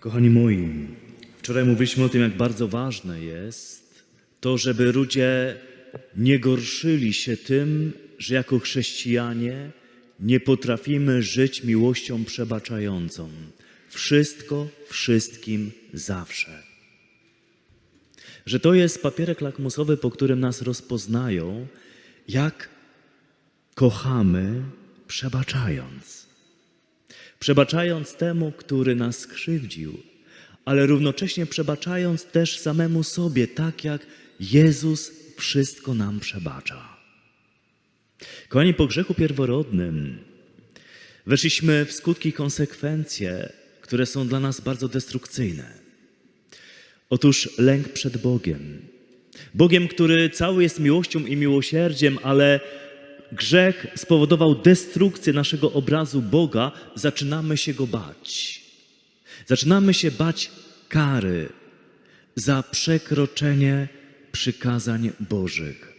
Kochani moi, wczoraj mówiliśmy o tym, jak bardzo ważne jest to, żeby ludzie nie gorszyli się tym, że jako chrześcijanie nie potrafimy żyć miłością przebaczającą. Wszystko, wszystkim, zawsze. Że to jest papierek lakmusowy, po którym nas rozpoznają, jak kochamy, przebaczając. Przebaczając temu, który nas skrzywdził, ale równocześnie przebaczając też samemu sobie, tak jak Jezus wszystko nam przebacza. Kochani, po grzechu pierworodnym weszliśmy w skutki i konsekwencje, które są dla nas bardzo destrukcyjne. Otóż lęk przed Bogiem. Bogiem, który cały jest miłością i miłosierdziem, ale grzech spowodował destrukcję naszego obrazu Boga, zaczynamy się go bać. Zaczynamy się bać kary za przekroczenie przykazań Bożych.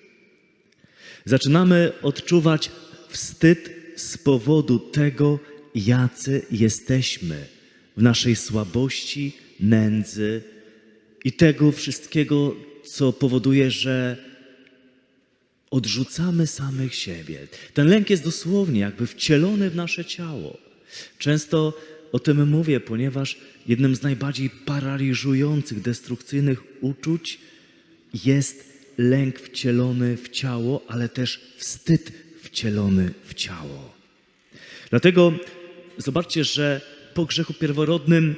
Zaczynamy odczuwać wstyd z powodu tego, jacy jesteśmy w naszej słabości, nędzy i tego wszystkiego, co powoduje, że odrzucamy samych siebie. Ten lęk jest dosłownie jakby wcielony w nasze ciało. Często o tym mówię, ponieważ jednym z najbardziej paraliżujących, destrukcyjnych uczuć jest lęk wcielony w ciało, ale też wstyd wcielony w ciało. Dlatego zobaczcie, że po grzechu pierworodnym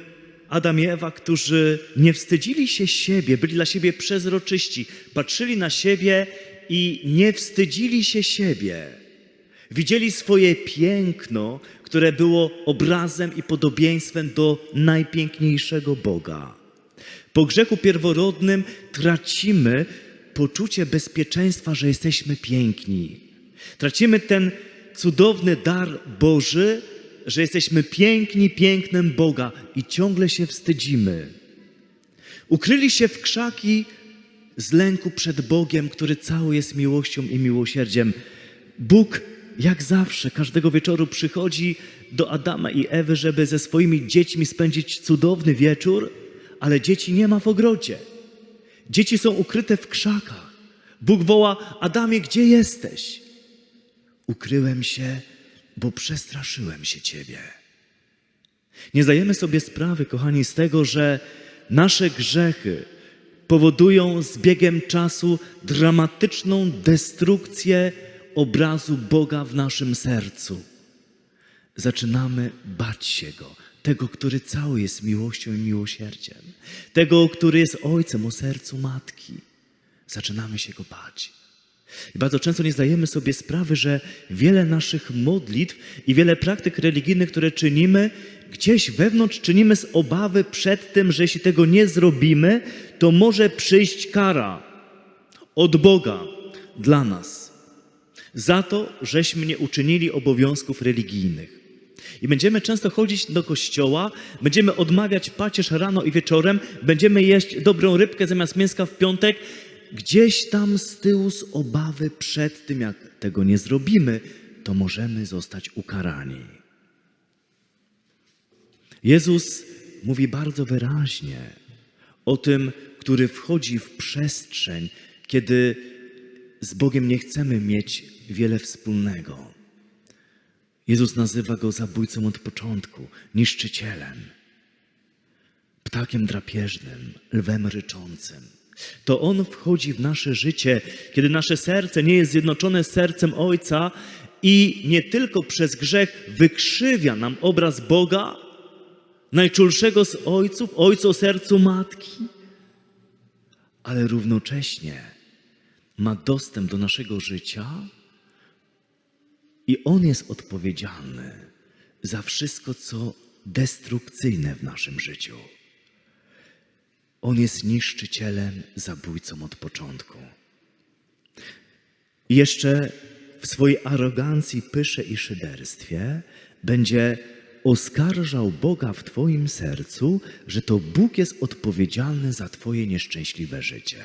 Adam i Ewa, którzy nie wstydzili się siebie, byli dla siebie przezroczyści, patrzyli na siebie i nie wstydzili się siebie. Widzieli swoje piękno, które było obrazem i podobieństwem do najpiękniejszego Boga. Po grzechu pierworodnym tracimy poczucie bezpieczeństwa, że jesteśmy piękni. Tracimy ten cudowny dar Boży, że jesteśmy piękni pięknem Boga i ciągle się wstydzimy. Ukryli się w krzaki z lęku przed Bogiem, który cały jest miłością i miłosierdziem. Bóg, jak zawsze, każdego wieczoru przychodzi do Adama i Ewy, żeby ze swoimi dziećmi spędzić cudowny wieczór, ale dzieci nie ma w ogrodzie. Dzieci są ukryte w krzakach. Bóg woła: Adamie, gdzie jesteś? Ukryłem się, bo przestraszyłem się Ciebie. Nie zdajemy sobie sprawy, kochani, z tego, że nasze grzechy powodują z biegiem czasu dramatyczną destrukcję obrazu Boga w naszym sercu. Zaczynamy bać się Go, tego, który cały jest miłością i miłosierdziem, tego, który jest Ojcem o sercu Matki. Zaczynamy się Go bać. I bardzo często nie zdajemy sobie sprawy, że wiele naszych modlitw i wiele praktyk religijnych, które czynimy, gdzieś wewnątrz czynimy z obawy przed tym, że jeśli tego nie zrobimy, to może przyjść kara od Boga dla nas za to, żeśmy nie uczynili obowiązków religijnych. I będziemy często chodzić do kościoła, będziemy odmawiać pacierz rano i wieczorem, będziemy jeść dobrą rybkę zamiast mięska w piątek, gdzieś tam z tyłu z obawy przed tym, jak tego nie zrobimy, to możemy zostać ukarani. Jezus mówi bardzo wyraźnie o tym, który wchodzi w przestrzeń, kiedy z Bogiem nie chcemy mieć wiele wspólnego. Jezus nazywa go zabójcą od początku, niszczycielem, ptakiem drapieżnym, lwem ryczącym. To On wchodzi w nasze życie, kiedy nasze serce nie jest zjednoczone z sercem Ojca i nie tylko przez grzech wykrzywia nam obraz Boga, najczulszego z Ojców, Ojcu sercu Matki, ale równocześnie ma dostęp do naszego życia i On jest odpowiedzialny za wszystko, co destrukcyjne w naszym życiu. On jest niszczycielem, zabójcą od początku. I jeszcze w swojej arogancji, pysze i szyderstwie będzie oskarżał Boga w Twoim sercu, że to Bóg jest odpowiedzialny za Twoje nieszczęśliwe życie.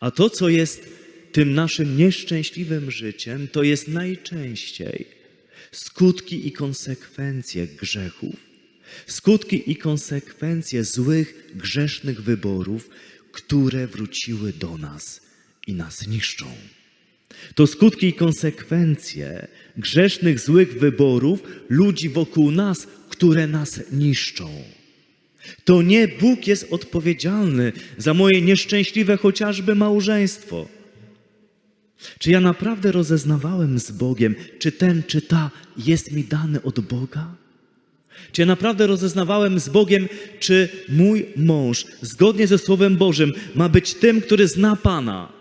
A to, co jest tym naszym nieszczęśliwym życiem, to jest najczęściej skutki i konsekwencje grzechów, Skutki i konsekwencje złych, grzesznych wyborów, które wróciły do nas i nas niszczą. To skutki i konsekwencje grzesznych, złych wyborów ludzi wokół nas, które nas niszczą. To nie Bóg jest odpowiedzialny za moje nieszczęśliwe chociażby małżeństwo. Czy ja naprawdę rozeznawałem z Bogiem, czy ten, czy ta jest mi dany od Boga? Czy ja naprawdę rozeznawałem z Bogiem, czy mój mąż, zgodnie ze Słowem Bożym, ma być tym, który zna Pana?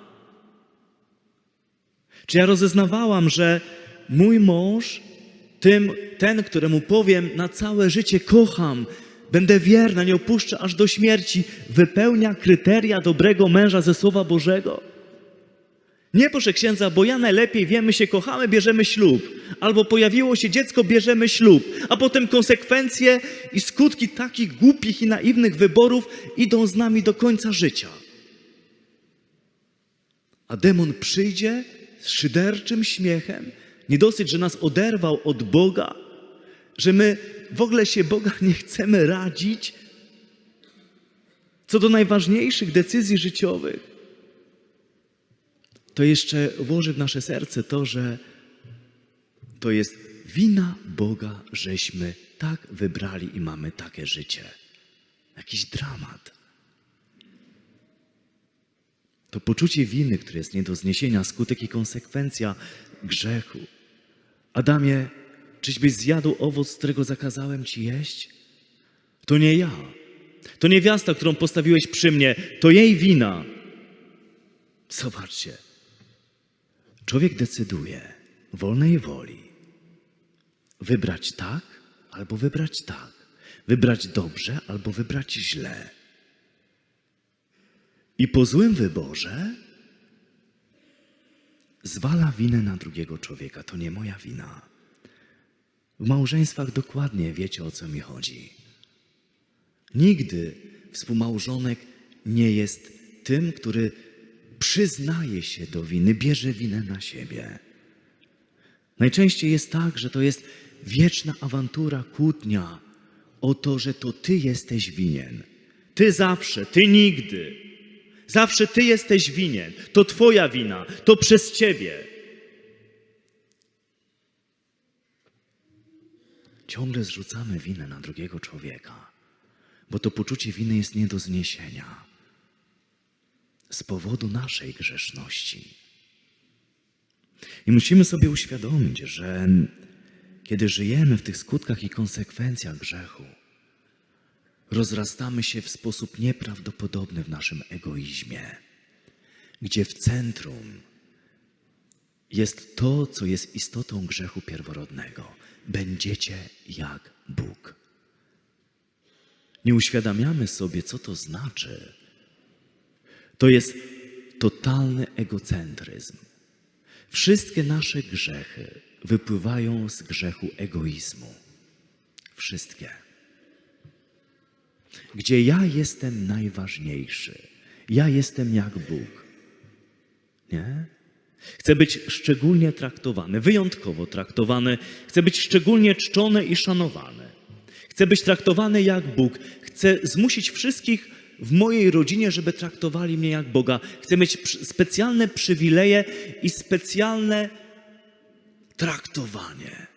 Czy ja rozeznawałam, że mój mąż, tym, ten, któremu powiem na całe życie kocham, będę wierna, nie opuszczę aż do śmierci, wypełnia kryteria dobrego męża ze Słowa Bożego? Nie proszę księdza, bo ja najlepiej wiemy się kochamy, bierzemy ślub. Albo pojawiło się dziecko, bierzemy ślub. A potem konsekwencje i skutki takich głupich i naiwnych wyborów idą z nami do końca życia. A demon przyjdzie z szyderczym śmiechem, nie dosyć, że nas oderwał od Boga, że my w ogóle się Boga nie chcemy radzić co do najważniejszych decyzji życiowych to jeszcze włoży w nasze serce to, że to jest wina Boga, żeśmy tak wybrali i mamy takie życie. Jakiś dramat. To poczucie winy, które jest nie do zniesienia, skutek i konsekwencja grzechu. Adamie, czyżbyś zjadł owoc, którego zakazałem ci jeść? To nie ja. To niewiasta, którą postawiłeś przy mnie, to jej wina. Zobaczcie. Człowiek decyduje wolnej woli wybrać tak albo wybrać tak, wybrać dobrze albo wybrać źle. I po złym wyborze zwala winę na drugiego człowieka. To nie moja wina. W małżeństwach dokładnie wiecie o co mi chodzi. Nigdy współmałżonek nie jest tym, który przyznaje się do winy, bierze winę na siebie. Najczęściej jest tak, że to jest wieczna awantura, kłótnia o to, że to ty jesteś winien. Ty zawsze, ty nigdy. Zawsze ty jesteś winien. To twoja wina, to przez ciebie. Ciągle zrzucamy winę na drugiego człowieka, bo to poczucie winy jest nie do zniesienia z powodu naszej grzeszności. I musimy sobie uświadomić, że kiedy żyjemy w tych skutkach i konsekwencjach grzechu, rozrastamy się w sposób nieprawdopodobny w naszym egoizmie, gdzie w centrum jest to, co jest istotą grzechu pierworodnego. Będziecie jak Bóg. Nie uświadamiamy sobie, co to znaczy, to jest totalny egocentryzm. Wszystkie nasze grzechy wypływają z grzechu egoizmu. Wszystkie. Gdzie ja jestem najważniejszy. Ja jestem jak Bóg. Nie? Chcę być szczególnie traktowany, wyjątkowo traktowany. Chcę być szczególnie czczony i szanowany. Chcę być traktowany jak Bóg. Chcę zmusić wszystkich w mojej rodzinie, żeby traktowali mnie jak Boga. Chcę mieć specjalne przywileje i specjalne traktowanie.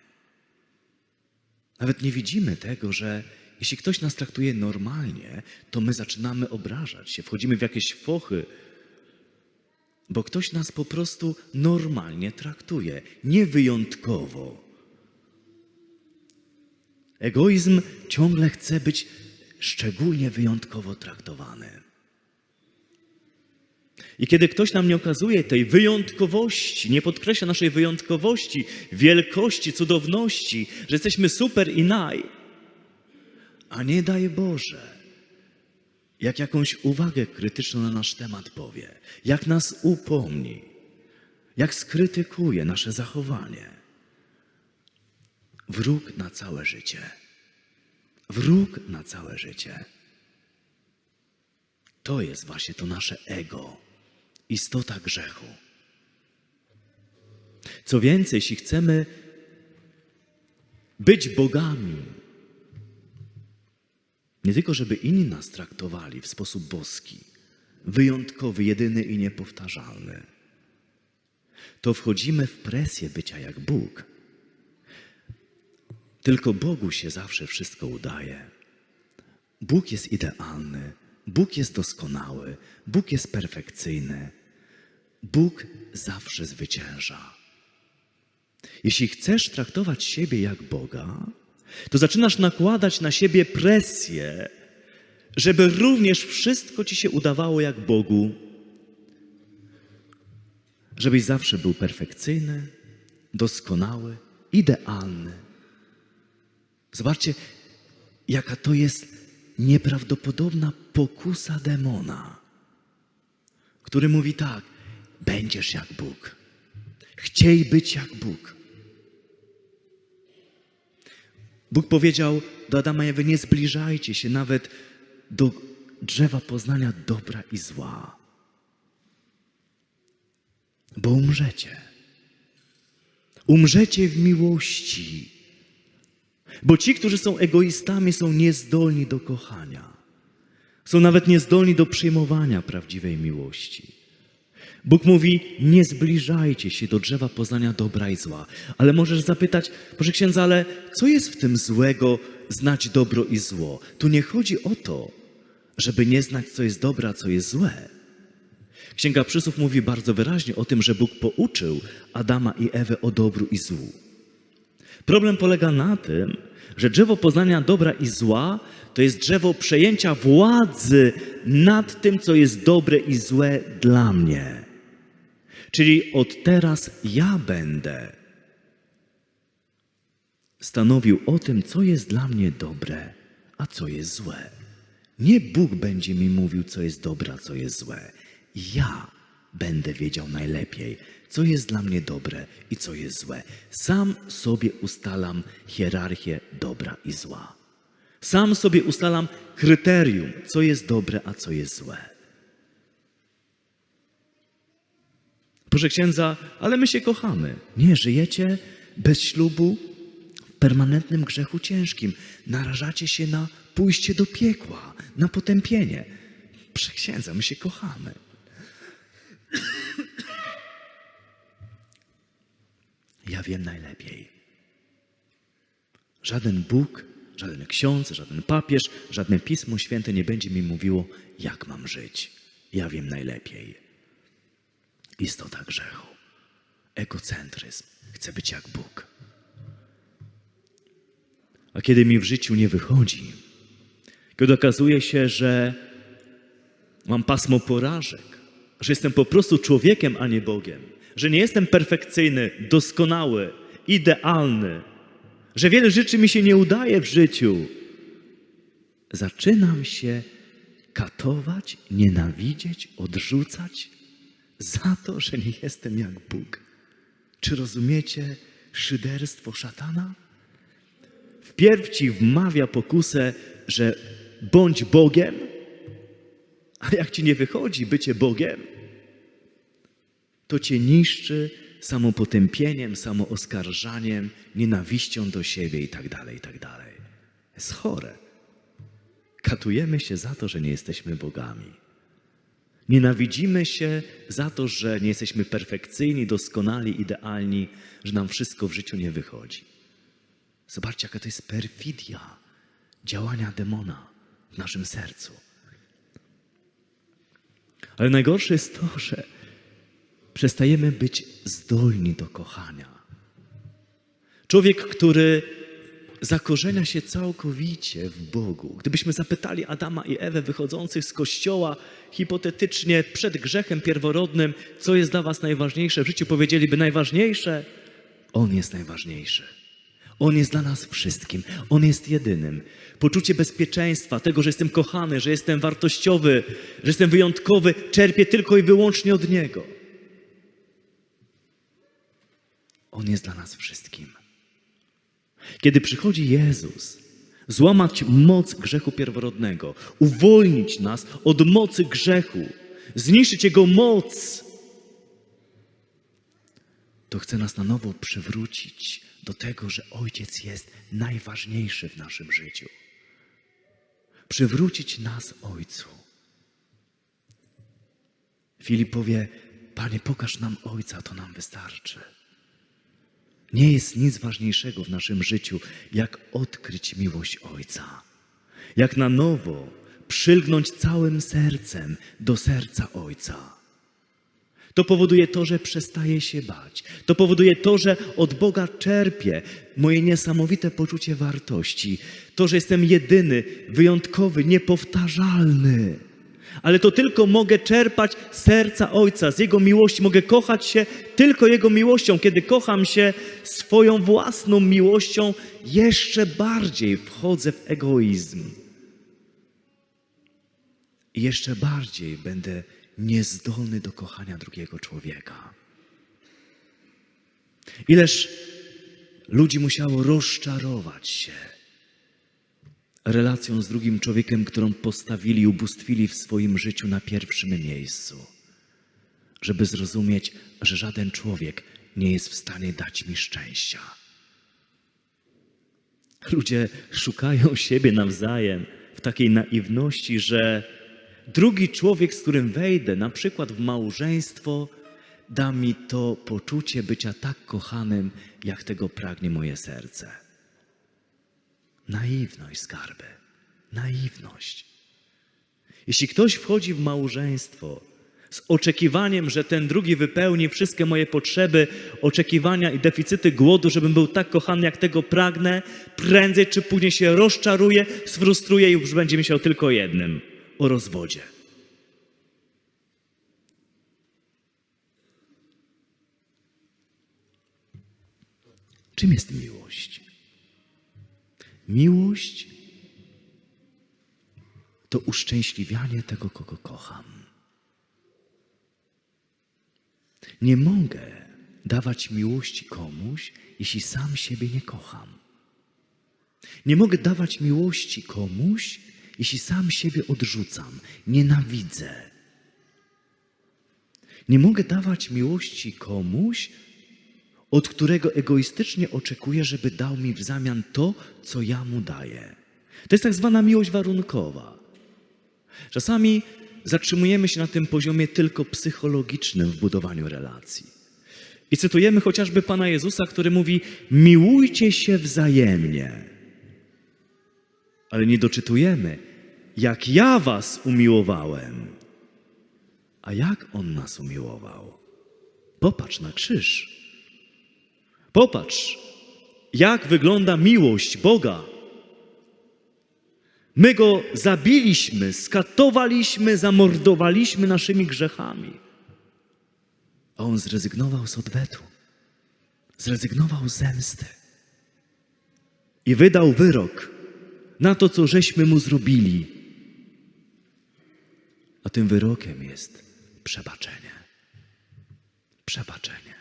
Nawet nie widzimy tego, że jeśli ktoś nas traktuje normalnie, to my zaczynamy obrażać się, wchodzimy w jakieś fochy, bo ktoś nas po prostu normalnie traktuje, nie wyjątkowo. Egoizm ciągle chce być szczególnie wyjątkowo traktowany. I kiedy ktoś nam nie okazuje tej wyjątkowości, nie podkreśla naszej wyjątkowości, wielkości, cudowności, że jesteśmy super i naj, a nie daj Boże, jak jakąś uwagę krytyczną na nasz temat powie, jak nas upomni, jak skrytykuje nasze zachowanie. Wróg na całe życie. Wróg na całe życie. To jest właśnie to nasze ego, istota grzechu. Co więcej, jeśli chcemy być bogami, nie tylko żeby inni nas traktowali w sposób boski, wyjątkowy, jedyny i niepowtarzalny, to wchodzimy w presję bycia jak Bóg. Tylko Bogu się zawsze wszystko udaje. Bóg jest idealny, Bóg jest doskonały, Bóg jest perfekcyjny. Bóg zawsze zwycięża. Jeśli chcesz traktować siebie jak Boga, to zaczynasz nakładać na siebie presję, żeby również wszystko ci się udawało jak Bogu, żebyś zawsze był perfekcyjny, doskonały, idealny. Zobaczcie, jaka to jest nieprawdopodobna pokusa demona, który mówi tak: będziesz jak Bóg. Chciej być jak Bóg. Bóg powiedział do Adama i Ewy, nie zbliżajcie się nawet do drzewa poznania dobra i zła, bo umrzecie. Umrzecie w miłości, bo ci, którzy są egoistami, są niezdolni do kochania. Są nawet niezdolni do przyjmowania prawdziwej miłości. Bóg mówi: Nie zbliżajcie się do drzewa poznania dobra i zła. Ale możesz zapytać, proszę księdza, ale co jest w tym złego znać dobro i zło? Tu nie chodzi o to, żeby nie znać, co jest dobre, a co jest złe. Księga Przysłów mówi bardzo wyraźnie o tym, że Bóg pouczył Adama i Ewę o dobru i złu. Problem polega na tym, że drzewo poznania dobra i zła to jest drzewo przejęcia władzy nad tym, co jest dobre i złe dla mnie. Czyli od teraz ja będę stanowił o tym, co jest dla mnie dobre, a co jest złe. Nie Bóg będzie mi mówił, co jest dobre, a co jest złe. Ja będę wiedział najlepiej, co jest dla mnie dobre i co jest złe. Sam sobie ustalam hierarchię dobra i zła. Sam sobie ustalam kryterium, co jest dobre, a co jest złe. Proszę księdza, ale my się kochamy. Nie, żyjecie bez ślubu w permanentnym grzechu ciężkim. Narażacie się na pójście do piekła, na potępienie. Proszę księdza, my się kochamy. Ja wiem najlepiej. Żaden Bóg, żaden ksiądz, żaden papież, żadne pismo święte nie będzie mi mówiło, jak mam żyć. Ja wiem najlepiej. Istota grzechu, egocentryzm, chcę być jak Bóg. A kiedy mi w życiu nie wychodzi, kiedy okazuje się, że mam pasmo porażek, że jestem po prostu człowiekiem, a nie Bogiem, że nie jestem perfekcyjny, doskonały, idealny, że wiele rzeczy mi się nie udaje w życiu, zaczynam się katować, nienawidzieć, odrzucać za to, że nie jestem jak Bóg. Czy rozumiecie szyderstwo szatana? Wpierw ci wmawia pokusę, że bądź Bogiem, a jak ci nie wychodzi bycie Bogiem, to cię niszczy samopotępieniem, samooskarżaniem, nienawiścią do siebie i tak dalej, i tak dalej. Jest chore. Katujemy się za to, że nie jesteśmy bogami. Nienawidzimy się za to, że nie jesteśmy perfekcyjni, doskonali, idealni, że nam wszystko w życiu nie wychodzi. Zobaczcie, jaka to jest perfidia działania demona w naszym sercu. Ale najgorsze jest to, że przestajemy być zdolni do kochania. Człowiek, który zakorzenia się całkowicie w Bogu. Gdybyśmy zapytali Adama i Ewę wychodzących z kościoła hipotetycznie przed grzechem pierworodnym, co jest dla was najważniejsze w życiu, powiedzieliby najważniejsze, On jest najważniejszy. On jest dla nas wszystkim. On jest jedynym. Poczucie bezpieczeństwa, tego, że jestem kochany, że jestem wartościowy, że jestem wyjątkowy, czerpię tylko i wyłącznie od Niego. On jest dla nas wszystkim. Kiedy przychodzi Jezus, złamać moc grzechu pierworodnego, uwolnić nas od mocy grzechu, zniszczyć jego moc, to chce nas na nowo przywrócić do tego, że Ojciec jest najważniejszy w naszym życiu. przywrócić nas Ojcu. Filip powie, Panie, pokaż nam Ojca, to nam wystarczy. Nie jest nic ważniejszego w naszym życiu, jak odkryć miłość Ojca. Jak na nowo przylgnąć całym sercem do serca Ojca. To powoduje to, że przestaję się bać. To powoduje to, że od Boga czerpię moje niesamowite poczucie wartości. To, że jestem jedyny, wyjątkowy, niepowtarzalny. Ale to tylko mogę czerpać serca Ojca, z Jego miłości. Mogę kochać się tylko Jego miłością. Kiedy kocham się swoją własną miłością, jeszcze bardziej wchodzę w egoizm. I jeszcze bardziej będę niezdolny do kochania drugiego człowieka. Ileż ludzi musiało rozczarować się relacją z drugim człowiekiem, którą postawili, ubóstwili w swoim życiu na pierwszym miejscu, żeby zrozumieć, że żaden człowiek nie jest w stanie dać mi szczęścia. Ludzie szukają siebie nawzajem w takiej naiwności, że drugi człowiek, z którym wejdę, na przykład w małżeństwo, da mi to poczucie bycia tak kochanym, jak tego pragnie moje serce. Naiwność, skarby. Naiwność. Jeśli ktoś wchodzi w małżeństwo z oczekiwaniem, że ten drugi wypełni wszystkie moje potrzeby, oczekiwania i deficyty głodu, żebym był tak kochany, jak tego pragnę, prędzej czy później się rozczaruje, sfrustruje i już będzie myślał tylko o jednym o rozwodzie. Czym jest miłość? Miłość to uszczęśliwianie tego, kogo kocham. Nie mogę dawać miłości komuś, jeśli sam siebie nie kocham. Nie mogę dawać miłości komuś, jeśli sam siebie odrzucam, nienawidzę. Nie mogę dawać miłości komuś, od którego egoistycznie oczekuję, żeby dał mi w zamian to, co ja mu daję. To jest tak zwana miłość warunkowa. Czasami zatrzymujemy się na tym poziomie tylko psychologicznym w budowaniu relacji. I cytujemy chociażby Pana Jezusa, który mówi: Miłujcie się wzajemnie. Ale nie doczytujemy, jak ja was umiłowałem. A jak on nas umiłował? Popatrz na krzyż. Popatrz, jak wygląda miłość Boga. My go zabiliśmy, skatowaliśmy, zamordowaliśmy naszymi grzechami. A on zrezygnował z odwetu, zrezygnował z zemsty i wydał wyrok na to, co żeśmy mu zrobili. A tym wyrokiem jest przebaczenie. Przebaczenie.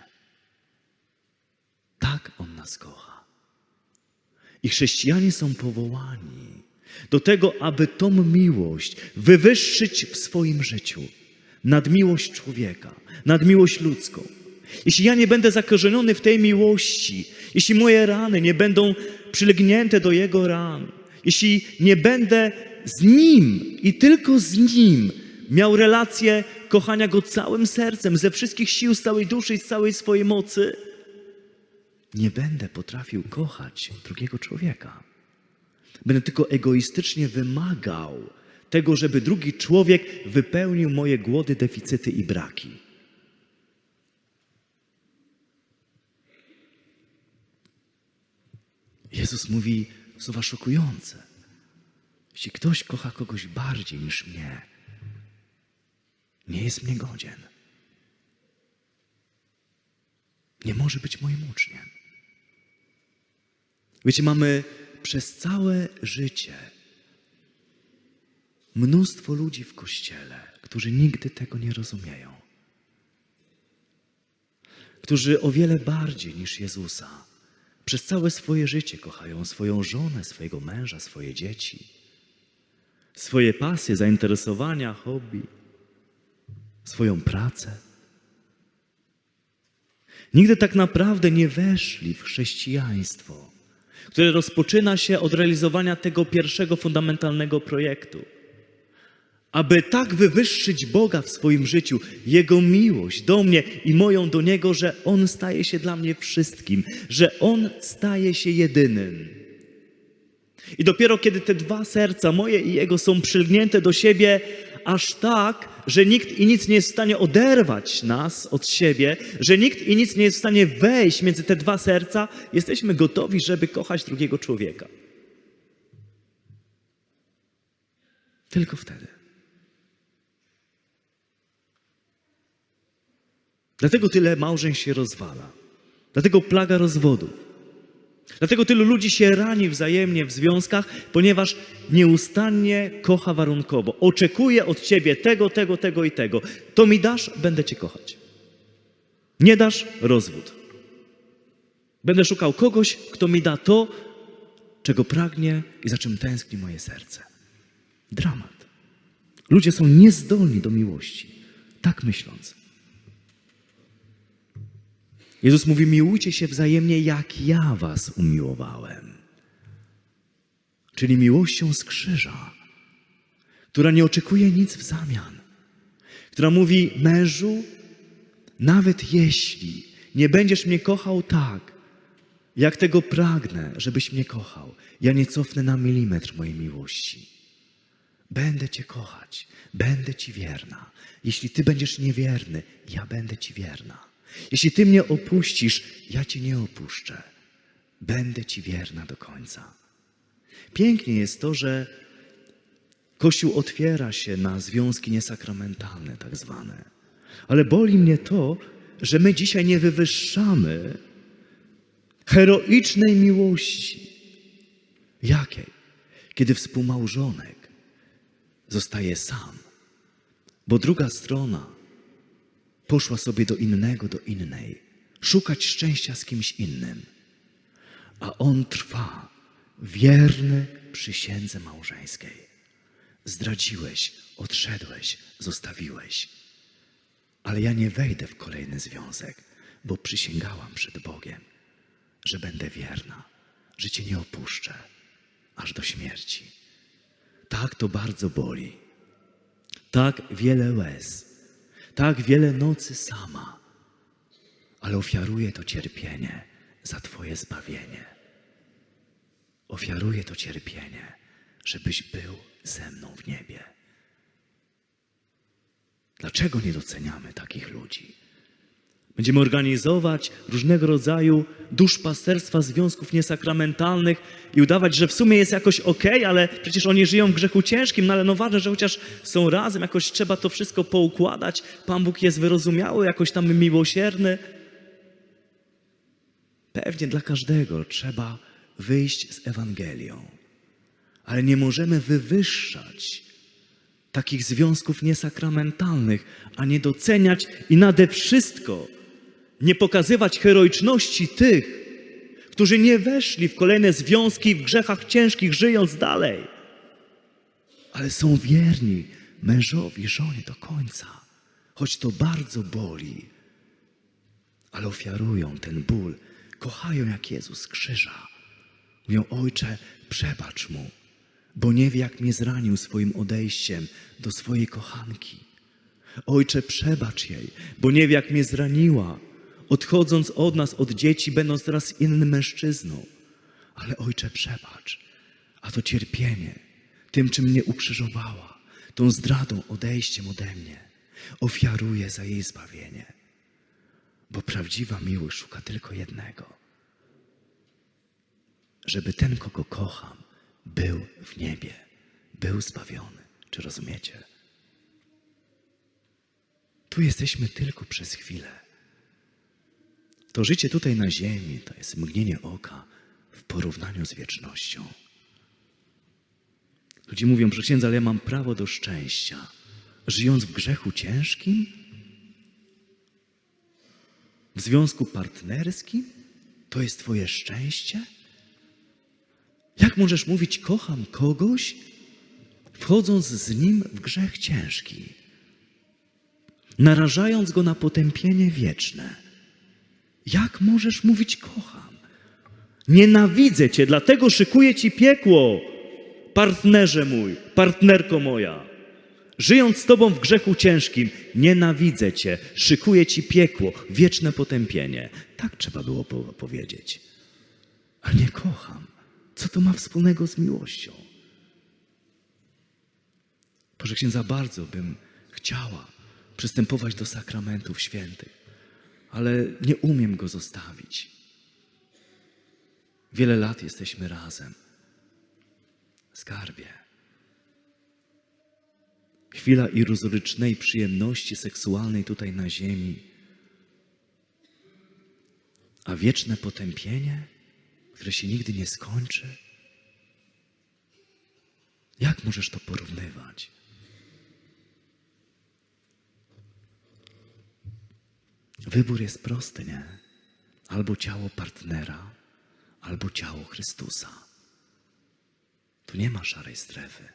Tak on nas kocha. I chrześcijanie są powołani do tego, aby tą miłość wywyższyć w swoim życiu nad miłość człowieka, nad miłość ludzką. Jeśli ja nie będę zakorzeniony w tej miłości, jeśli moje rany nie będą przylegnięte do Jego ran, jeśli nie będę z Nim i tylko z Nim miał relację kochania Go całym sercem, ze wszystkich sił, z całej duszy i z całej swojej mocy, nie będę potrafił kochać drugiego człowieka. Będę tylko egoistycznie wymagał tego, żeby drugi człowiek wypełnił moje głody, deficyty i braki. Jezus mówi słowa szokujące. Jeśli ktoś kocha kogoś bardziej niż mnie, nie jest mnie godzien. Nie może być moim uczniem. Wiecie, mamy przez całe życie mnóstwo ludzi w kościele, którzy nigdy tego nie rozumieją. Którzy o wiele bardziej niż Jezusa przez całe swoje życie kochają swoją żonę, swojego męża, swoje dzieci, swoje pasje, zainteresowania, hobby, swoją pracę. Nigdy tak naprawdę nie weszli w chrześcijaństwo które rozpoczyna się od realizowania tego pierwszego fundamentalnego projektu. Aby tak wywyższyć Boga w swoim życiu, Jego miłość do mnie i moją do Niego, że On staje się dla mnie wszystkim, że On staje się jedynym. I dopiero kiedy te dwa serca, moje i Jego, są przylgnięte do siebie aż tak, że nikt i nic nie jest w stanie oderwać nas od siebie, że nikt i nic nie jest w stanie wejść między te dwa serca, jesteśmy gotowi, żeby kochać drugiego człowieka. Tylko wtedy. Dlatego tyle małżeństw się rozwala. Dlatego plaga rozwodów. Dlatego tylu ludzi się rani wzajemnie w związkach, ponieważ nieustannie kocha warunkowo. Oczekuje od ciebie tego, tego, tego i tego. To mi dasz, będę cię kochać. Nie dasz, rozwód. Będę szukał kogoś, kto mi da to, czego pragnie i za czym tęskni moje serce. Dramat. Ludzie są niezdolni do miłości, tak myśląc. Jezus mówi: Miłujcie się wzajemnie, jak ja was umiłowałem. Czyli miłością z krzyża, która nie oczekuje nic w zamian, która mówi: Mężu, nawet jeśli nie będziesz mnie kochał tak, jak tego pragnę, żebyś mnie kochał, ja nie cofnę na milimetr mojej miłości. Będę Cię kochać, będę Ci wierna. Jeśli Ty będziesz niewierny, ja będę Ci wierna. Jeśli Ty mnie opuścisz, ja Cię nie opuszczę. Będę Ci wierna do końca. Pięknie jest to, że Kościół otwiera się na związki niesakramentalne, tak zwane. Ale boli mnie to, że my dzisiaj nie wywyższamy heroicznej miłości. Jakiej? Kiedy współmałżonek zostaje sam, bo druga strona poszła sobie do innego, do innej, szukać szczęścia z kimś innym, a on trwa wierny przysiędze małżeńskiej. Zdradziłeś, odszedłeś, zostawiłeś, ale ja nie wejdę w kolejny związek, bo przysięgałam przed Bogiem, że będę wierna, że Cię nie opuszczę aż do śmierci. Tak to bardzo boli. Tak wiele łez tak wiele nocy sama, ale ofiaruję to cierpienie za Twoje zbawienie. Ofiaruję to cierpienie, żebyś był ze mną w niebie. Dlaczego nie doceniamy takich ludzi? Będziemy organizować różnego rodzaju duszpasterstwa związków niesakramentalnych i udawać, że w sumie jest jakoś ok, ale przecież oni żyją w grzechu ciężkim, no ale no ważne, że chociaż są razem, jakoś trzeba to wszystko poukładać. Pan Bóg jest wyrozumiały, jakoś tam miłosierny. Pewnie dla każdego trzeba wyjść z Ewangelią, ale nie możemy wywyższać takich związków niesakramentalnych, a nie doceniać i nade wszystko nie pokazywać heroiczności tych, którzy nie weszli w kolejne związki w grzechach ciężkich, żyjąc dalej, ale są wierni mężowi, żonie do końca, choć to bardzo boli, ale ofiarują ten ból, kochają jak Jezus krzyża. Mówią, Ojcze, przebacz mu, bo nie wie, jak mnie zranił swoim odejściem do swojej kochanki. Ojcze, przebacz jej, bo nie wie, jak mnie zraniła, odchodząc od nas, od dzieci, będąc teraz innym mężczyzną. Ale Ojcze, przebacz, a to cierpienie, tym, czym mnie ukrzyżowała, tą zdradą, odejściem ode mnie, ofiaruję za jej zbawienie. Bo prawdziwa miłość szuka tylko jednego. Żeby ten, kogo kocham, był w niebie, był zbawiony. Czy rozumiecie? Tu jesteśmy tylko przez chwilę. To życie tutaj na ziemi to jest mgnienie oka w porównaniu z wiecznością. Ludzie mówią, że księdza, ale ja mam prawo do szczęścia. Żyjąc w grzechu ciężkim? W związku partnerskim? To jest Twoje szczęście? Jak możesz mówić, kocham kogoś, wchodząc z nim w grzech ciężki, narażając go na potępienie wieczne? Jak możesz mówić kocham? Nienawidzę cię, dlatego szykuję ci piekło, partnerze mój, partnerko moja. Żyjąc z tobą w grzechu ciężkim, nienawidzę cię, szykuję ci piekło, wieczne potępienie. Tak trzeba było po powiedzieć. A nie kocham. Co to ma wspólnego z miłością? Proszę księdza, bardzo bym chciała przystępować do sakramentów świętych, ale nie umiem go zostawić. Wiele lat jesteśmy razem. Skarbie. Chwila iluzorycznej przyjemności seksualnej tutaj na ziemi, a wieczne potępienie, które się nigdy nie skończy. Jak możesz to porównywać? Wybór jest prosty, nie? Albo ciało partnera, albo ciało Chrystusa. Tu nie ma szarej strefy.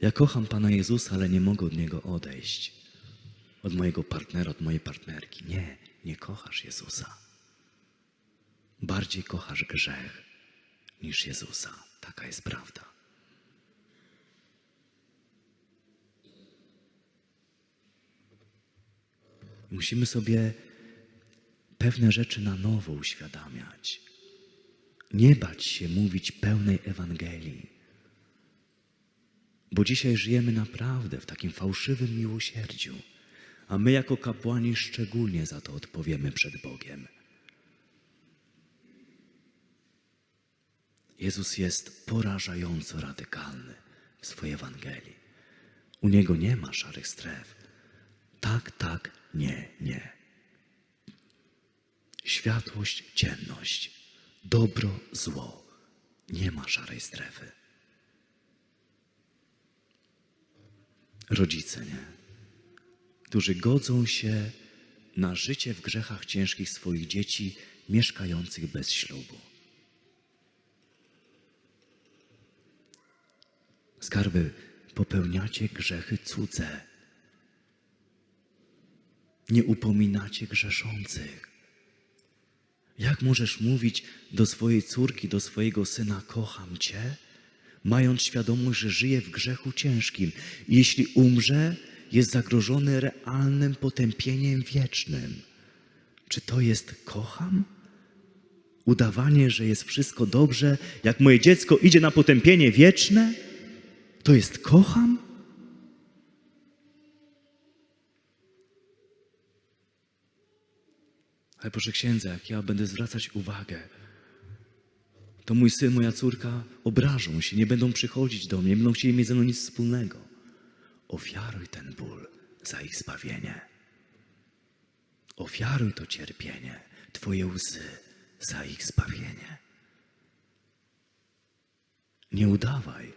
Ja kocham Pana Jezusa, ale nie mogę od Niego odejść. Od mojego partnera, od mojej partnerki. Nie, nie kochasz Jezusa. Bardziej kochasz grzech niż Jezusa. Taka jest prawda. Musimy sobie pewne rzeczy na nowo uświadamiać. Nie bać się mówić pełnej Ewangelii. Bo dzisiaj żyjemy naprawdę w takim fałszywym miłosierdziu, a my jako kapłani szczególnie za to odpowiemy przed Bogiem. Jezus jest porażająco radykalny w swojej Ewangelii. U Niego nie ma szarych stref. Tak, tak, nie, nie. Światłość, ciemność, dobro, zło. Nie ma szarej strefy. Rodzice, nie? Którzy godzą się na życie w grzechach ciężkich swoich dzieci mieszkających bez ślubu. Skarby, popełniacie grzechy cudze. Nie upominacie grzeszących. Jak możesz mówić do swojej córki, do swojego syna, kocham cię, mając świadomość, że żyje w grzechu ciężkim? Jeśli umrze, jest zagrożony realnym potępieniem wiecznym. Czy to jest kocham? Udawanie, że jest wszystko dobrze, jak moje dziecko idzie na potępienie wieczne? To jest kocham? Ale proszę księdza, jak ja będę zwracać uwagę, to mój syn, moja córka obrażą się, nie będą przychodzić do mnie, nie będą chcieli mieć ze mną nic wspólnego. Ofiaruj ten ból za ich zbawienie. Ofiaruj to cierpienie, Twoje łzy za ich zbawienie. Nie udawaj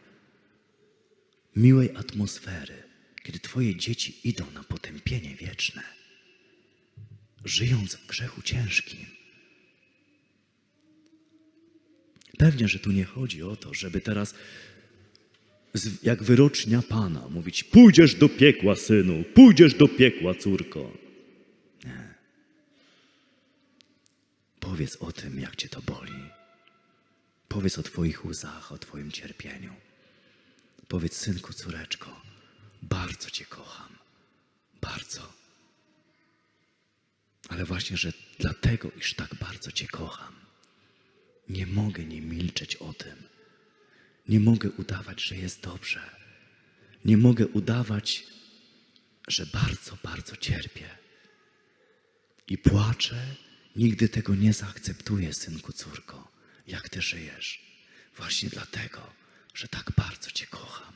miłej atmosfery, kiedy Twoje dzieci idą na potępienie wieczne, żyjąc w grzechu ciężkim. Pewnie, że tu nie chodzi o to, żeby teraz jak wyrocznia Pana mówić: Pójdziesz do piekła, synu, pójdziesz do piekła, córko. Nie. Powiedz o tym, jak Cię to boli. Powiedz o Twoich łzach, o Twoim cierpieniu. Powiedz, synku, córeczko, bardzo Cię kocham. Bardzo. Ale właśnie, że dlatego, iż tak bardzo Cię kocham, nie mogę nie milczeć o tym. Nie mogę udawać, że jest dobrze. Nie mogę udawać, że bardzo, bardzo cierpię. I płaczę, nigdy tego nie zaakceptuję, synku, córko, jak Ty żyjesz. Właśnie dlatego, że tak bardzo Cię kocham.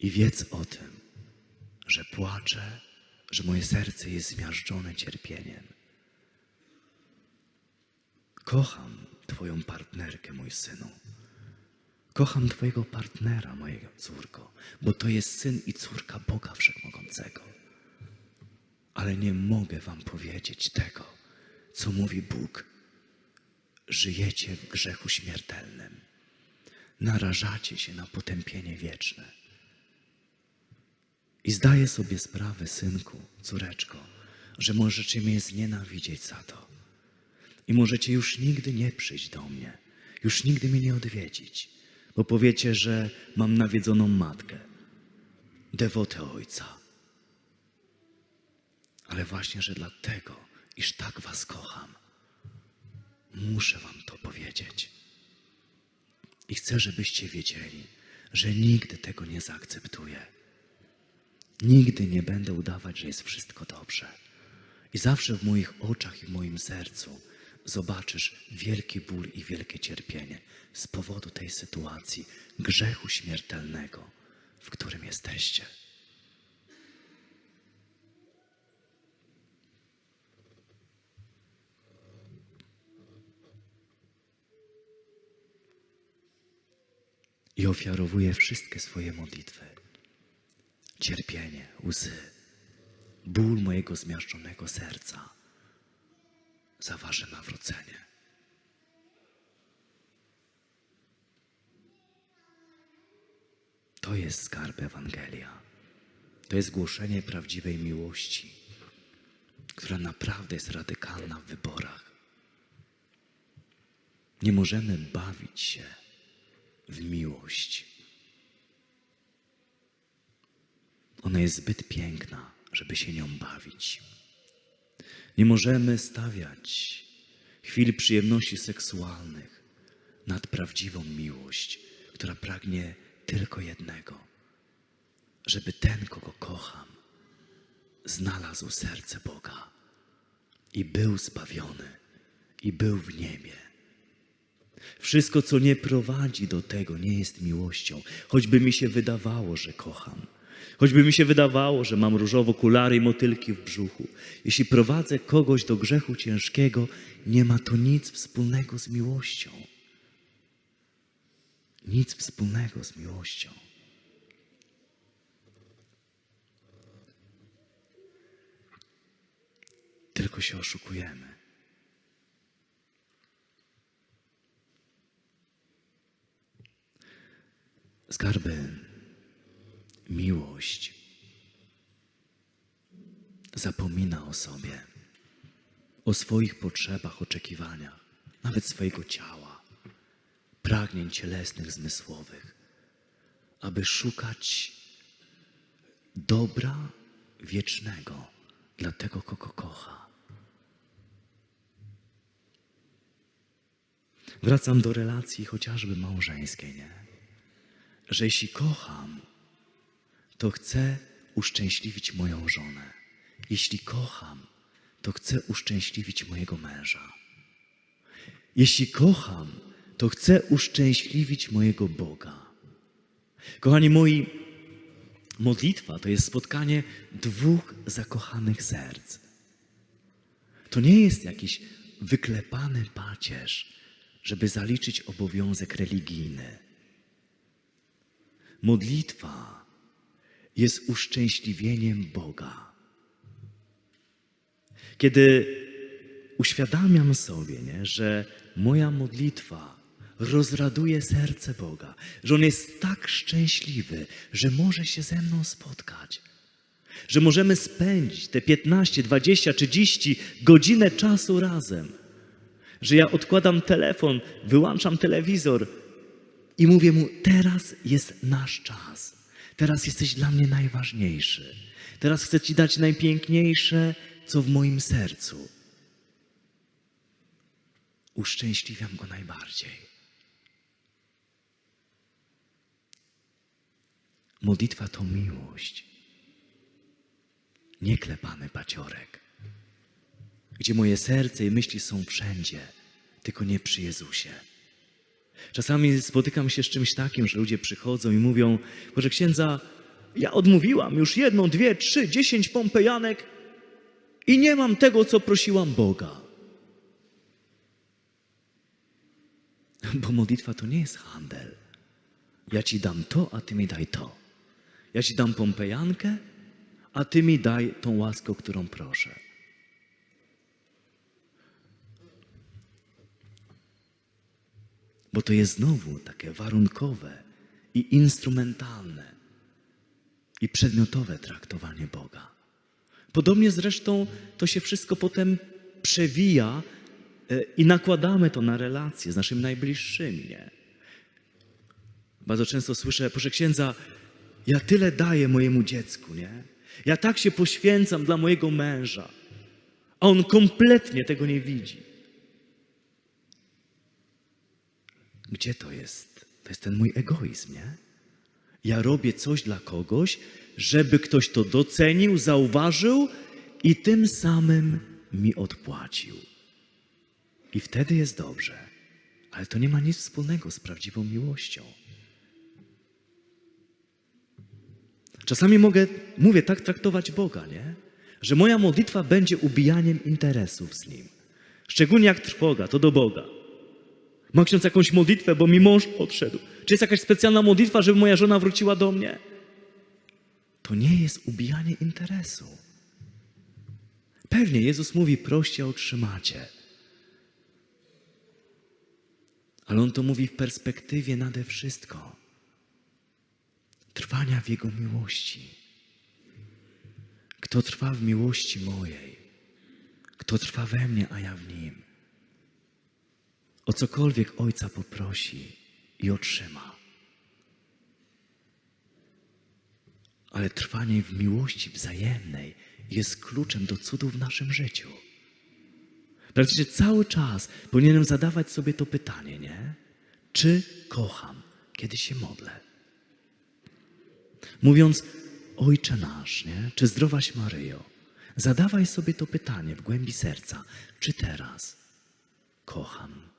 I wiedz o tym, że płaczę, że moje serce jest zmiażdżone cierpieniem. Kocham Twoją partnerkę, mój synu. Kocham Twojego partnera, moja córko, bo to jest syn i córka Boga Wszechmogącego. Ale nie mogę Wam powiedzieć tego, co mówi Bóg. Żyjecie w grzechu śmiertelnym. Narażacie się na potępienie wieczne. I zdaję sobie sprawę, synku, córeczko, że możecie mnie znienawidzieć za to. I możecie już nigdy nie przyjść do mnie, już nigdy mnie nie odwiedzić, bo powiecie, że mam nawiedzoną matkę, dewotę ojca. Ale właśnie, że dlatego, iż tak was kocham, muszę wam to powiedzieć. I chcę, żebyście wiedzieli, że nigdy tego nie zaakceptuję. Nigdy nie będę udawać, że jest wszystko dobrze. I zawsze w moich oczach i w moim sercu zobaczysz wielki ból i wielkie cierpienie z powodu tej sytuacji, grzechu śmiertelnego, w którym jesteście. I ofiarowuję wszystkie swoje modlitwy, cierpienie, łzy, ból mojego zmiażdżonego serca za wasze nawrócenie. To jest skarb Ewangelia. To jest głoszenie prawdziwej miłości, która naprawdę jest radykalna w wyborach. Nie możemy bawić się w miłość. Ona jest zbyt piękna, żeby się nią bawić. Nie możemy stawiać chwil przyjemności seksualnych nad prawdziwą miłość, która pragnie tylko jednego, żeby ten, kogo kocham, znalazł serce Boga i był zbawiony i był w niebie. Wszystko, co nie prowadzi do tego, nie jest miłością, choćby mi się wydawało, że kocham. Choćby mi się wydawało, że mam różowe okulary i motylki w brzuchu. Jeśli prowadzę kogoś do grzechu ciężkiego, nie ma to nic wspólnego z miłością. Nic wspólnego z miłością. Tylko się oszukujemy. Skarby, miłość zapomina o sobie, o swoich potrzebach, oczekiwaniach, nawet swojego ciała, pragnień cielesnych, zmysłowych, aby szukać dobra wiecznego dla tego, kogo kocha. Wracam do relacji chociażby małżeńskiej, nie? Że jeśli kocham, to chcę uszczęśliwić moją żonę. Jeśli kocham, to chcę uszczęśliwić mojego męża. Jeśli kocham, to chcę uszczęśliwić mojego Boga. Kochani moi, modlitwa to jest spotkanie dwóch zakochanych serc. To nie jest jakiś wyklepany pacierz, żeby zaliczyć obowiązek religijny. Modlitwa jest uszczęśliwieniem Boga. Kiedy uświadamiam sobie, nie, że moja modlitwa rozraduje serce Boga, że On jest tak szczęśliwy, że może się ze mną spotkać, że możemy spędzić te 15, 20, 30 godzinę czasu razem, że ja odkładam telefon, wyłączam telewizor i mówię Mu, teraz jest nasz czas, teraz jesteś dla mnie najważniejszy, teraz chcę Ci dać najpiękniejsze, co w moim sercu. Uszczęśliwiam Go najbardziej. Modlitwa to miłość, nie klepany paciorek, gdzie moje serce i myśli są wszędzie, tylko nie przy Jezusie. Czasami spotykam się z czymś takim, że ludzie przychodzą i mówią, Boże księdza, ja odmówiłam już jedną, dwie, trzy, dziesięć pompejanek i nie mam tego, co prosiłam Boga. Bo modlitwa to nie jest handel. Ja ci dam to, a ty mi daj to. Ja ci dam pompejankę, a ty mi daj tą łaskę, o którą proszę. Bo to jest znowu takie warunkowe i instrumentalne i przedmiotowe traktowanie Boga. Podobnie zresztą to się wszystko potem przewija e, i nakładamy to na relacje z naszymi najbliższymi, nie? Bardzo często słyszę, proszę księdza, ja tyle daję mojemu dziecku, nie? Ja tak się poświęcam dla mojego męża, a on kompletnie tego nie widzi. Gdzie to jest? To jest ten mój egoizm, nie? Ja robię coś dla kogoś, żeby ktoś to docenił, zauważył i tym samym mi odpłacił. I wtedy jest dobrze. Ale to nie ma nic wspólnego z prawdziwą miłością. Czasami mogę, mówię, tak traktować Boga, nie? Że moja modlitwa będzie ubijaniem interesów z Nim. Szczególnie jak trwoga, to do Boga. Ma ksiądz jakąś modlitwę, bo mi mąż odszedł. Czy jest jakaś specjalna modlitwa, żeby moja żona wróciła do mnie? To nie jest ubijanie interesu. Pewnie Jezus mówi, proście otrzymacie. Ale On to mówi w perspektywie nade wszystko. Trwania w Jego miłości. Kto trwa w miłości mojej, kto trwa we mnie, a ja w Nim. O cokolwiek Ojca poprosi i otrzyma. Ale trwanie w miłości wzajemnej jest kluczem do cudu w naszym życiu. Praktycznie cały czas powinienem zadawać sobie to pytanie, nie? Czy kocham, kiedy się modlę? Mówiąc, Ojcze nasz, nie? Czy zdrowaś Maryjo? Zadawaj sobie to pytanie w głębi serca. Czy teraz kocham?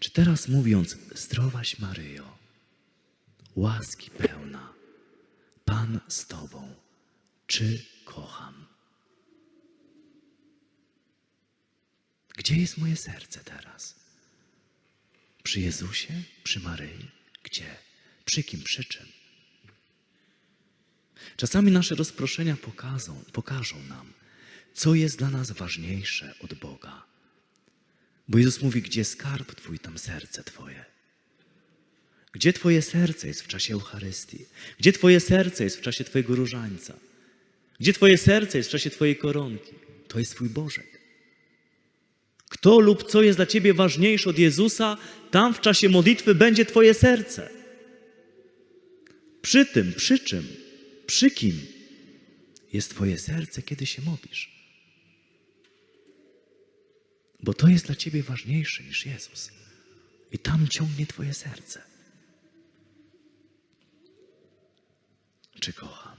Czy teraz mówiąc, zdrowaś Maryjo, łaski pełna, Pan z Tobą, czy kocham? Gdzie jest moje serce teraz? Przy Jezusie? Przy Maryi? Gdzie? Przy kim? Przy czym? Czasami nasze rozproszenia pokażą, pokażą nam, co jest dla nas ważniejsze od Boga. Bo Jezus mówi, gdzie skarb Twój, tam serce Twoje. Gdzie Twoje serce jest w czasie Eucharystii? Gdzie Twoje serce jest w czasie Twojego różańca? Gdzie Twoje serce jest w czasie Twojej koronki? To jest Twój Bożek. Kto lub co jest dla Ciebie ważniejsze od Jezusa, tam w czasie modlitwy będzie Twoje serce. Przy tym, przy czym, przy kim jest Twoje serce, kiedy się modlisz? Bo to jest dla Ciebie ważniejsze niż Jezus. I tam ciągnie Twoje serce. Czy kocham?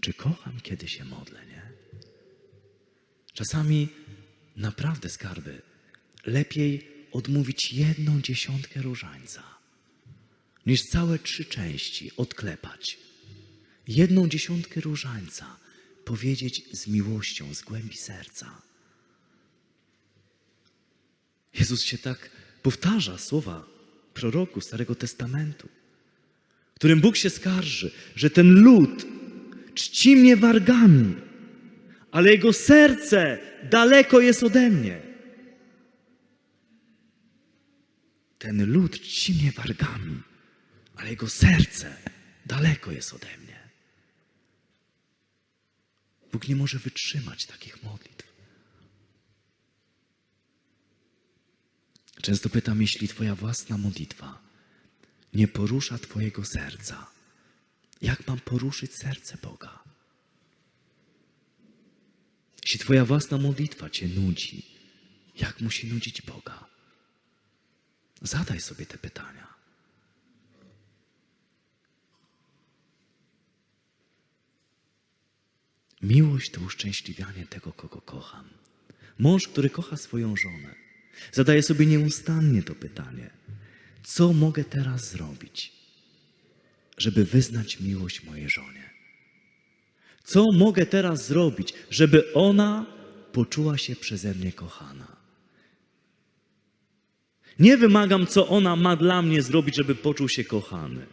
Czy kocham, kiedy się modlę, nie? Czasami naprawdę skarby. Lepiej odmówić jedną dziesiątkę różańca, niż całe trzy części odklepać. Jedną dziesiątkę różańca powiedzieć z miłością, z głębi serca. Jezus się tak powtarza słowa proroku Starego Testamentu, którym Bóg się skarży, że ten lud czci mnie wargami, ale jego serce daleko jest ode mnie. Ten lud czci mnie wargami, ale jego serce daleko jest ode mnie. Bóg nie może wytrzymać takich modlitw. Często pytam, jeśli Twoja własna modlitwa nie porusza Twojego serca, jak mam poruszyć serce Boga? Jeśli Twoja własna modlitwa Cię nudzi, jak musi nudzić Boga? Zadaj sobie te pytania. Miłość to uszczęśliwianie tego, kogo kocham. Mąż, który kocha swoją żonę, zadaje sobie nieustannie to pytanie: co mogę teraz zrobić, żeby wyznać miłość mojej żonie? Co mogę teraz zrobić, żeby ona poczuła się przeze mnie kochana? Nie wymagam, co ona ma dla mnie zrobić, żeby poczuł się kochany,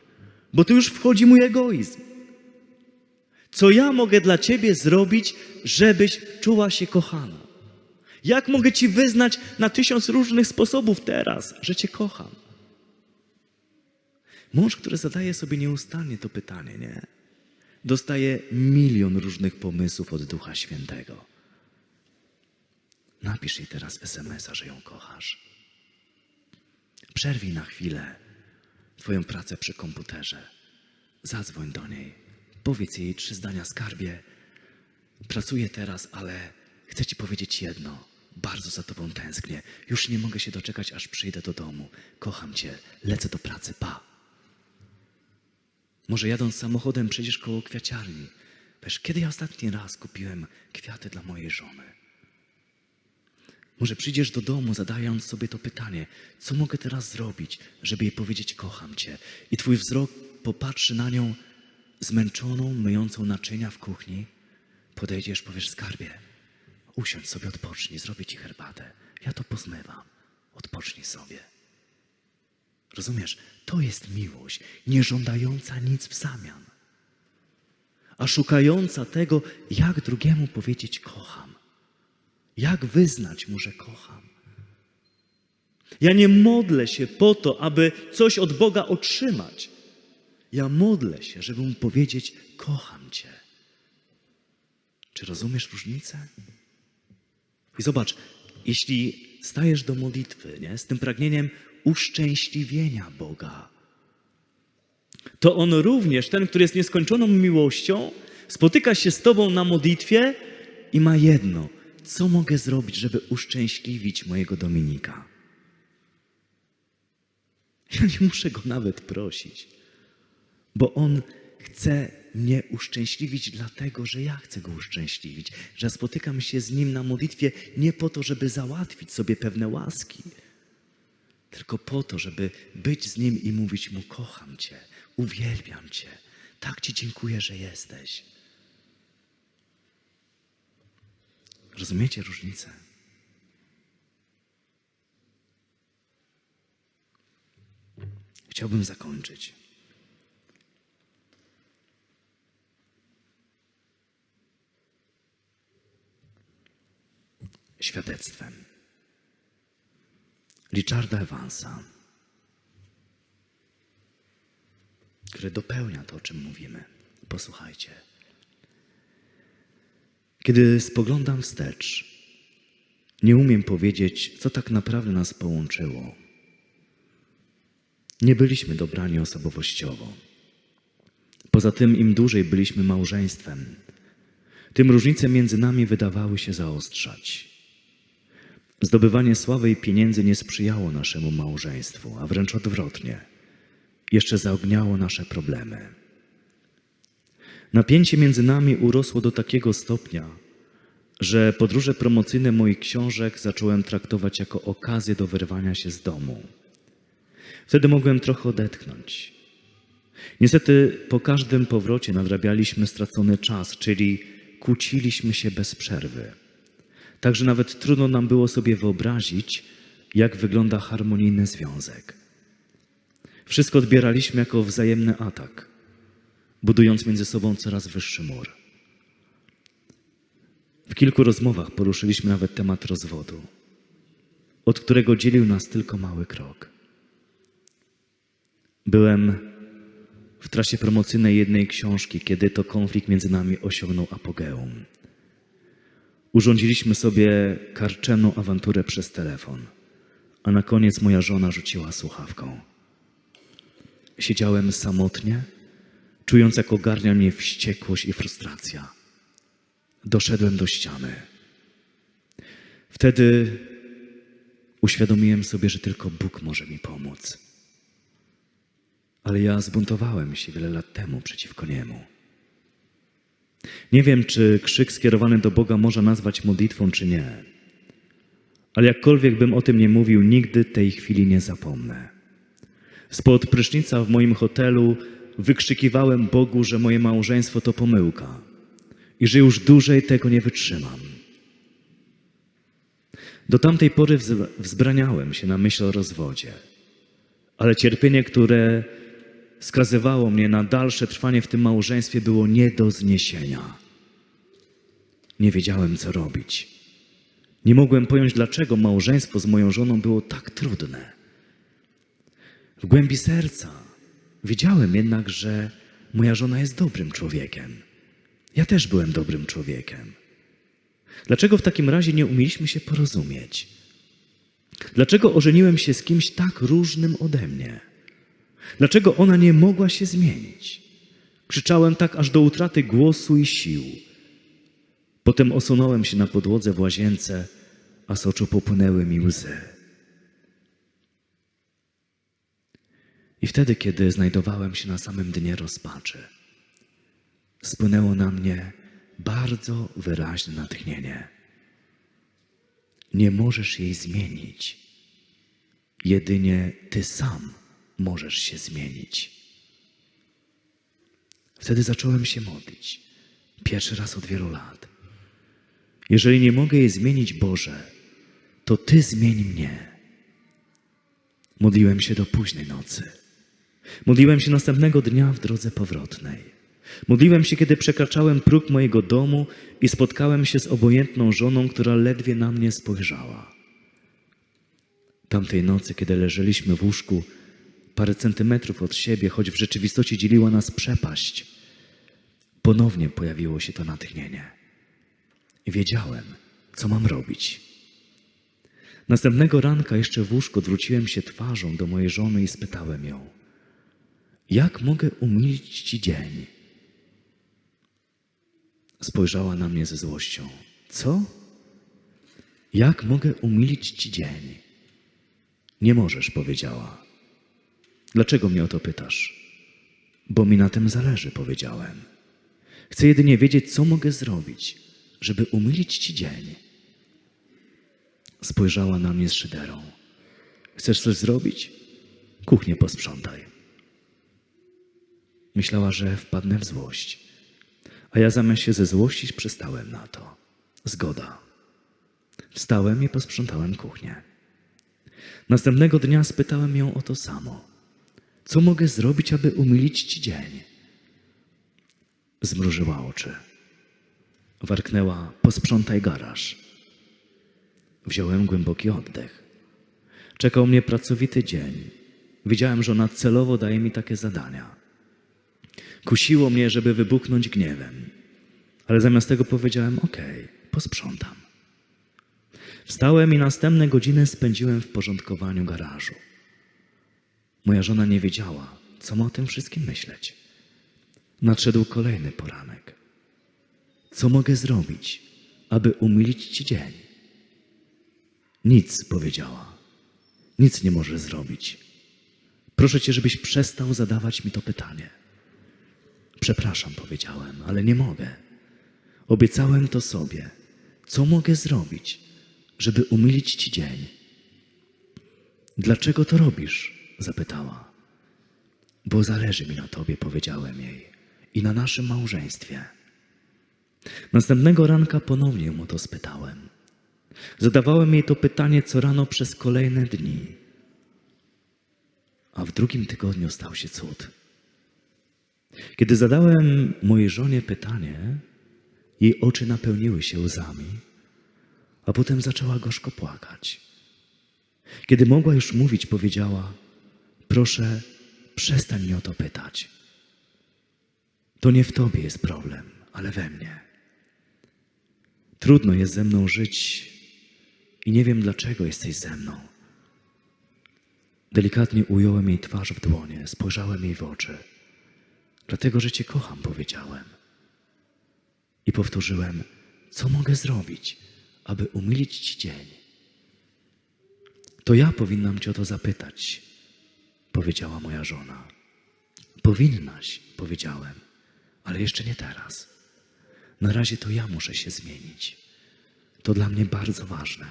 bo tu już wchodzi mój egoizm. Co ja mogę dla ciebie zrobić, żebyś czuła się kochana? Jak mogę ci wyznać na tysiąc różnych sposobów teraz, że cię kocham? Mąż, który zadaje sobie nieustannie to pytanie, nie? dostaje milion różnych pomysłów od Ducha Świętego. Napisz jej teraz SMS-a, że ją kochasz. Przerwij na chwilę Twoją pracę przy komputerze. Zadzwoń do niej. Powiedz jej trzy zdania skarbie. Pracuję teraz, ale chcę Ci powiedzieć jedno. Bardzo za Tobą tęsknię. Już nie mogę się doczekać, aż przyjdę do domu. Kocham Cię. Lecę do pracy. Pa. Może jadąc samochodem przejdziesz koło kwiaciarni. Wiesz, kiedy ja ostatni raz kupiłem kwiaty dla mojej żony? Może przyjdziesz do domu, zadając sobie to pytanie, co mogę teraz zrobić, żeby jej powiedzieć kocham cię? I twój wzrok popatrzy na nią zmęczoną, myjącą naczynia w kuchni. Podejdziesz, powiesz skarbie, usiądź sobie, odpocznij, zrobię ci herbatę. Ja to pozmywam. Odpocznij sobie. Rozumiesz? To jest miłość, nie żądająca nic w zamian, a szukająca tego, jak drugiemu powiedzieć kocham. Jak wyznać mu, że kocham? Ja nie modlę się po to, aby coś od Boga otrzymać. Ja modlę się, żeby mu powiedzieć: Kocham Cię. Czy rozumiesz różnicę? I zobacz, jeśli stajesz do modlitwy nie, z tym pragnieniem uszczęśliwienia Boga, to On również, ten, który jest nieskończoną miłością, spotyka się z Tobą na modlitwie i ma jedno: co mogę zrobić, żeby uszczęśliwić mojego Dominika? Ja nie muszę go nawet prosić, bo on chce mnie uszczęśliwić, dlatego że ja chcę go uszczęśliwić, że spotykam się z nim na modlitwie nie po to, żeby załatwić sobie pewne łaski, tylko po to, żeby być z nim i mówić mu: Kocham Cię, uwielbiam Cię, tak Ci dziękuję, że jesteś. Rozumiecie różnicę? Chciałbym zakończyć. Świadectwem Richarda Evansa, który dopełnia to, o czym mówimy. Posłuchajcie. Kiedy spoglądam wstecz, nie umiem powiedzieć, co tak naprawdę nas połączyło. Nie byliśmy dobrani osobowościowo. Poza tym, im dłużej byliśmy małżeństwem, tym różnice między nami wydawały się zaostrzać. Zdobywanie sławy i pieniędzy nie sprzyjało naszemu małżeństwu, a wręcz odwrotnie. Jeszcze zaogniało nasze problemy. Napięcie między nami urosło do takiego stopnia, że podróże promocyjne moich książek zacząłem traktować jako okazję do wyrwania się z domu. Wtedy mogłem trochę odetchnąć. Niestety po każdym powrocie nadrabialiśmy stracony czas, czyli kłóciliśmy się bez przerwy. Także nawet trudno nam było sobie wyobrazić, jak wygląda harmonijny związek. Wszystko odbieraliśmy jako wzajemny atak budując między sobą coraz wyższy mur. W kilku rozmowach poruszyliśmy nawet temat rozwodu, od którego dzielił nas tylko mały krok. Byłem w trasie promocyjnej jednej książki, kiedy to konflikt między nami osiągnął apogeum. Urządziliśmy sobie karczeną awanturę przez telefon, a na koniec moja żona rzuciła słuchawką. Siedziałem samotnie czując jak ogarnia mnie wściekłość i frustracja. Doszedłem do ściany. Wtedy uświadomiłem sobie, że tylko Bóg może mi pomóc. Ale ja zbuntowałem się wiele lat temu przeciwko Niemu. Nie wiem, czy krzyk skierowany do Boga można nazwać modlitwą, czy nie. Ale jakkolwiek bym o tym nie mówił, nigdy tej chwili nie zapomnę. Spod prysznica w moim hotelu wykrzykiwałem Bogu, że moje małżeństwo to pomyłka i że już dłużej tego nie wytrzymam. Do tamtej pory wzbraniałem się na myśl o rozwodzie, ale cierpienie, które skazywało mnie na dalsze trwanie w tym małżeństwie, było nie do zniesienia. Nie wiedziałem, co robić. Nie mogłem pojąć, dlaczego małżeństwo z moją żoną było tak trudne. W głębi serca Wiedziałem jednak, że moja żona jest dobrym człowiekiem. Ja też byłem dobrym człowiekiem. Dlaczego w takim razie nie umieliśmy się porozumieć? Dlaczego ożeniłem się z kimś tak różnym ode mnie? Dlaczego ona nie mogła się zmienić? Krzyczałem tak aż do utraty głosu i sił. Potem osunąłem się na podłodze w łazience, a z oczu popłynęły mi łzy. I wtedy, kiedy znajdowałem się na samym dnie rozpaczy, spłynęło na mnie bardzo wyraźne natchnienie. Nie możesz jej zmienić. Jedynie ty sam możesz się zmienić. Wtedy zacząłem się modlić. Pierwszy raz od wielu lat. Jeżeli nie mogę jej zmienić, Boże, to Ty zmień mnie. Modliłem się do późnej nocy. Modliłem się następnego dnia w drodze powrotnej. Modliłem się, kiedy przekraczałem próg mojego domu i spotkałem się z obojętną żoną, która ledwie na mnie spojrzała. Tamtej nocy, kiedy leżeliśmy w łóżku, parę centymetrów od siebie, choć w rzeczywistości dzieliła nas przepaść, ponownie pojawiło się to natchnienie. Wiedziałem, co mam robić. Następnego ranka jeszcze w łóżku odwróciłem się twarzą do mojej żony i spytałem ją, jak mogę umilić Ci dzień? Spojrzała na mnie ze złością. Co? Jak mogę umilić Ci dzień? Nie możesz, powiedziała. Dlaczego mnie o to pytasz? Bo mi na tym zależy, powiedziałem. Chcę jedynie wiedzieć, co mogę zrobić, żeby umilić Ci dzień. Spojrzała na mnie z szyderą. Chcesz coś zrobić? Kuchnię posprzątaj. Myślała, że wpadnę w złość. A ja zamiast się ze złościć, przystałem na to. Zgoda. Wstałem i posprzątałem kuchnię. Następnego dnia spytałem ją o to samo. Co mogę zrobić, aby umilić ci dzień? Zmrużyła oczy. Warknęła: Posprzątaj garaż. Wziąłem głęboki oddech. Czekał mnie pracowity dzień. Wiedziałem, że ona celowo daje mi takie zadania. Kusiło mnie, żeby wybuchnąć gniewem, ale zamiast tego powiedziałem: OK, posprzątam. Wstałem i następne godziny spędziłem w porządkowaniu garażu. Moja żona nie wiedziała, co ma o tym wszystkim myśleć. Nadszedł kolejny poranek. Co mogę zrobić, aby umilić ci dzień? Nic, powiedziała. Nic nie może zrobić. Proszę cię, żebyś przestał zadawać mi to pytanie. Przepraszam, powiedziałem, ale nie mogę. Obiecałem to sobie. Co mogę zrobić, żeby umilić ci dzień? Dlaczego to robisz? Zapytała. Bo zależy mi na tobie, powiedziałem jej, i na naszym małżeństwie. Następnego ranka ponownie o to spytałem. Zadawałem jej to pytanie co rano przez kolejne dni. A w drugim tygodniu stał się cud. Kiedy zadałem mojej żonie pytanie, jej oczy napełniły się łzami, a potem zaczęła gorzko płakać. Kiedy mogła już mówić, powiedziała: Proszę, przestań mnie o to pytać. To nie w tobie jest problem, ale we mnie. Trudno jest ze mną żyć i nie wiem, dlaczego jesteś ze mną. Delikatnie ująłem jej twarz w dłonie, spojrzałem jej w oczy. Dlatego, że Cię kocham, powiedziałem. I powtórzyłem, co mogę zrobić, aby umilić Ci dzień. To ja powinnam Cię o to zapytać, powiedziała moja żona. Powinnaś, powiedziałem, ale jeszcze nie teraz. Na razie to ja muszę się zmienić. To dla mnie bardzo ważne.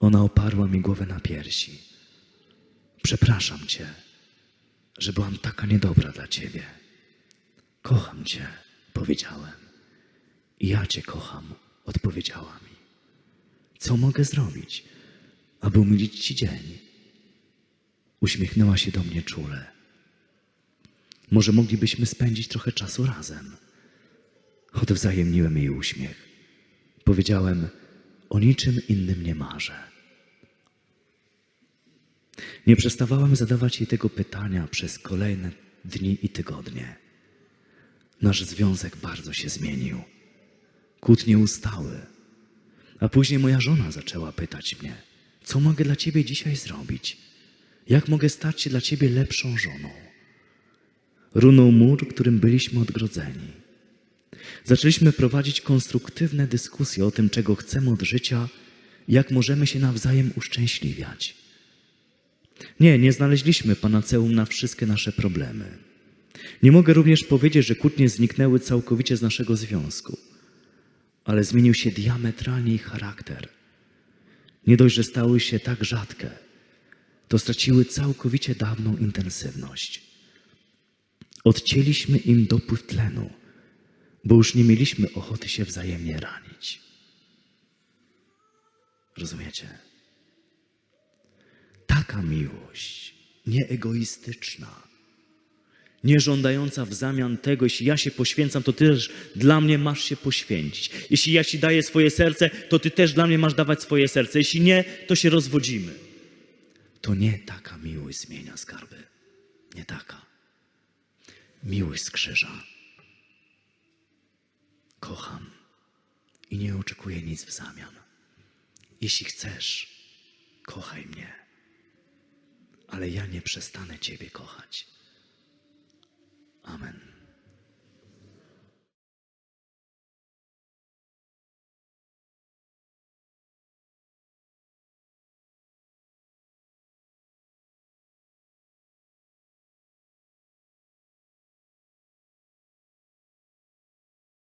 Ona oparła mi głowę na piersi. Przepraszam Cię, że byłam taka niedobra dla Ciebie. Kocham Cię, powiedziałem. I ja Cię kocham, odpowiedziała mi. Co mogę zrobić, aby umilić Ci dzień? Uśmiechnęła się do mnie czule. Może moglibyśmy spędzić trochę czasu razem. Odwzajemniłem jej uśmiech. Powiedziałem, o niczym innym nie marzę. Nie przestawałem zadawać jej tego pytania przez kolejne dni i tygodnie. Nasz związek bardzo się zmienił. Kłótnie ustały. A później moja żona zaczęła pytać mnie, co mogę dla ciebie dzisiaj zrobić? Jak mogę stać się dla ciebie lepszą żoną? Runął mur, którym byliśmy odgrodzeni. Zaczęliśmy prowadzić konstruktywne dyskusje o tym, czego chcemy od życia, jak możemy się nawzajem uszczęśliwiać. Nie, nie znaleźliśmy panaceum na wszystkie nasze problemy. Nie mogę również powiedzieć, że kłótnie zniknęły całkowicie z naszego związku, ale zmienił się diametralnie ich charakter. Nie dość, że stały się tak rzadkie, to straciły całkowicie dawną intensywność. Odcięliśmy im dopływ tlenu, bo już nie mieliśmy ochoty się wzajemnie ranić. Rozumiecie? Taka miłość, nieegoistyczna, nie żądająca w zamian tego, jeśli ja się poświęcam, to ty też dla mnie masz się poświęcić. Jeśli ja ci daję swoje serce, to ty też dla mnie masz dawać swoje serce. Jeśli nie, to się rozwodzimy. To nie taka miłość zmienia skarby. Nie taka. Miłość z krzyża. Kocham i nie oczekuję nic w zamian. Jeśli chcesz, kochaj mnie, ale ja nie przestanę Ciebie kochać. Amen.